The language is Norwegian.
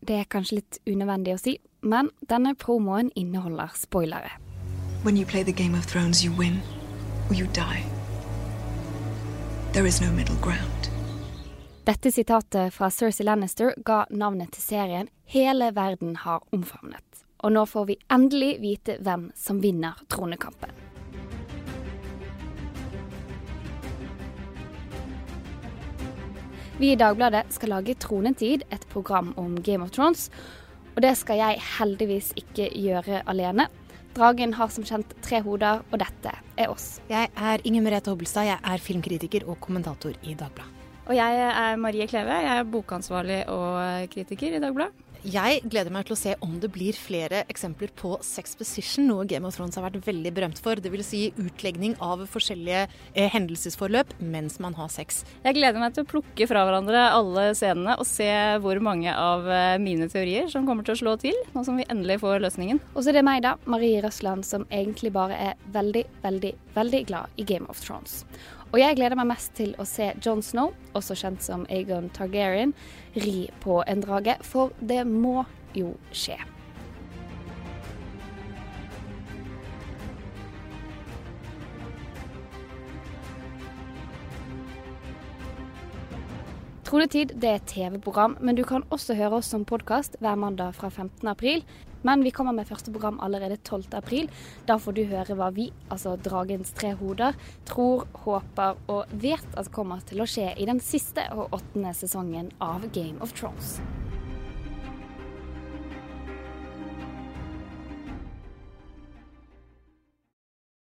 Det er kanskje litt unødvendig å si, men denne promoen inneholder spoilere. When you play the Game of Thrones, you win or you die. There is no middle ground. Dette sitatet fra Cersei Lannister ga navnet til serien hele verden har omfavnet. Og nå får vi endelig vite hvem som vinner tronekampen. Vi i Dagbladet skal lage Tronetid, et program om Game of Thrones. Og det skal jeg heldigvis ikke gjøre alene. Dragen har som kjent tre hoder, og dette er oss. Jeg er Inger Merete Hobbelstad. Jeg er filmkritiker og kommentator i Dagbladet. Og jeg er Marie Kleve. Jeg er bokansvarlig og kritiker i Dagbladet. Jeg gleder meg til å se om det blir flere eksempler på sex position, noe Game of Thrones har vært veldig berømt for. Dvs. Si utlegning av forskjellige eh, hendelsesforløp mens man har sex. Jeg gleder meg til å plukke fra hverandre alle scenene og se hvor mange av eh, mine teorier som kommer til å slå til, nå som vi endelig får løsningen. Og så er det meg, da, Marie Røsland, som egentlig bare er veldig, veldig, veldig glad i Game of Thrones. Og jeg gleder meg mest til å se John Snow, også kjent som Aegon Targaryen, ri på en drage, for det må jo skje. Tronetid det er et TV-program, men du kan også høre oss som podkast hver mandag fra 15. april. Men vi kommer med første program allerede 12. april. Da får du høre hva vi, altså Dragens tre hoder, tror, håper og vet at kommer til å skje i den siste og åttende sesongen av Game of Thrones.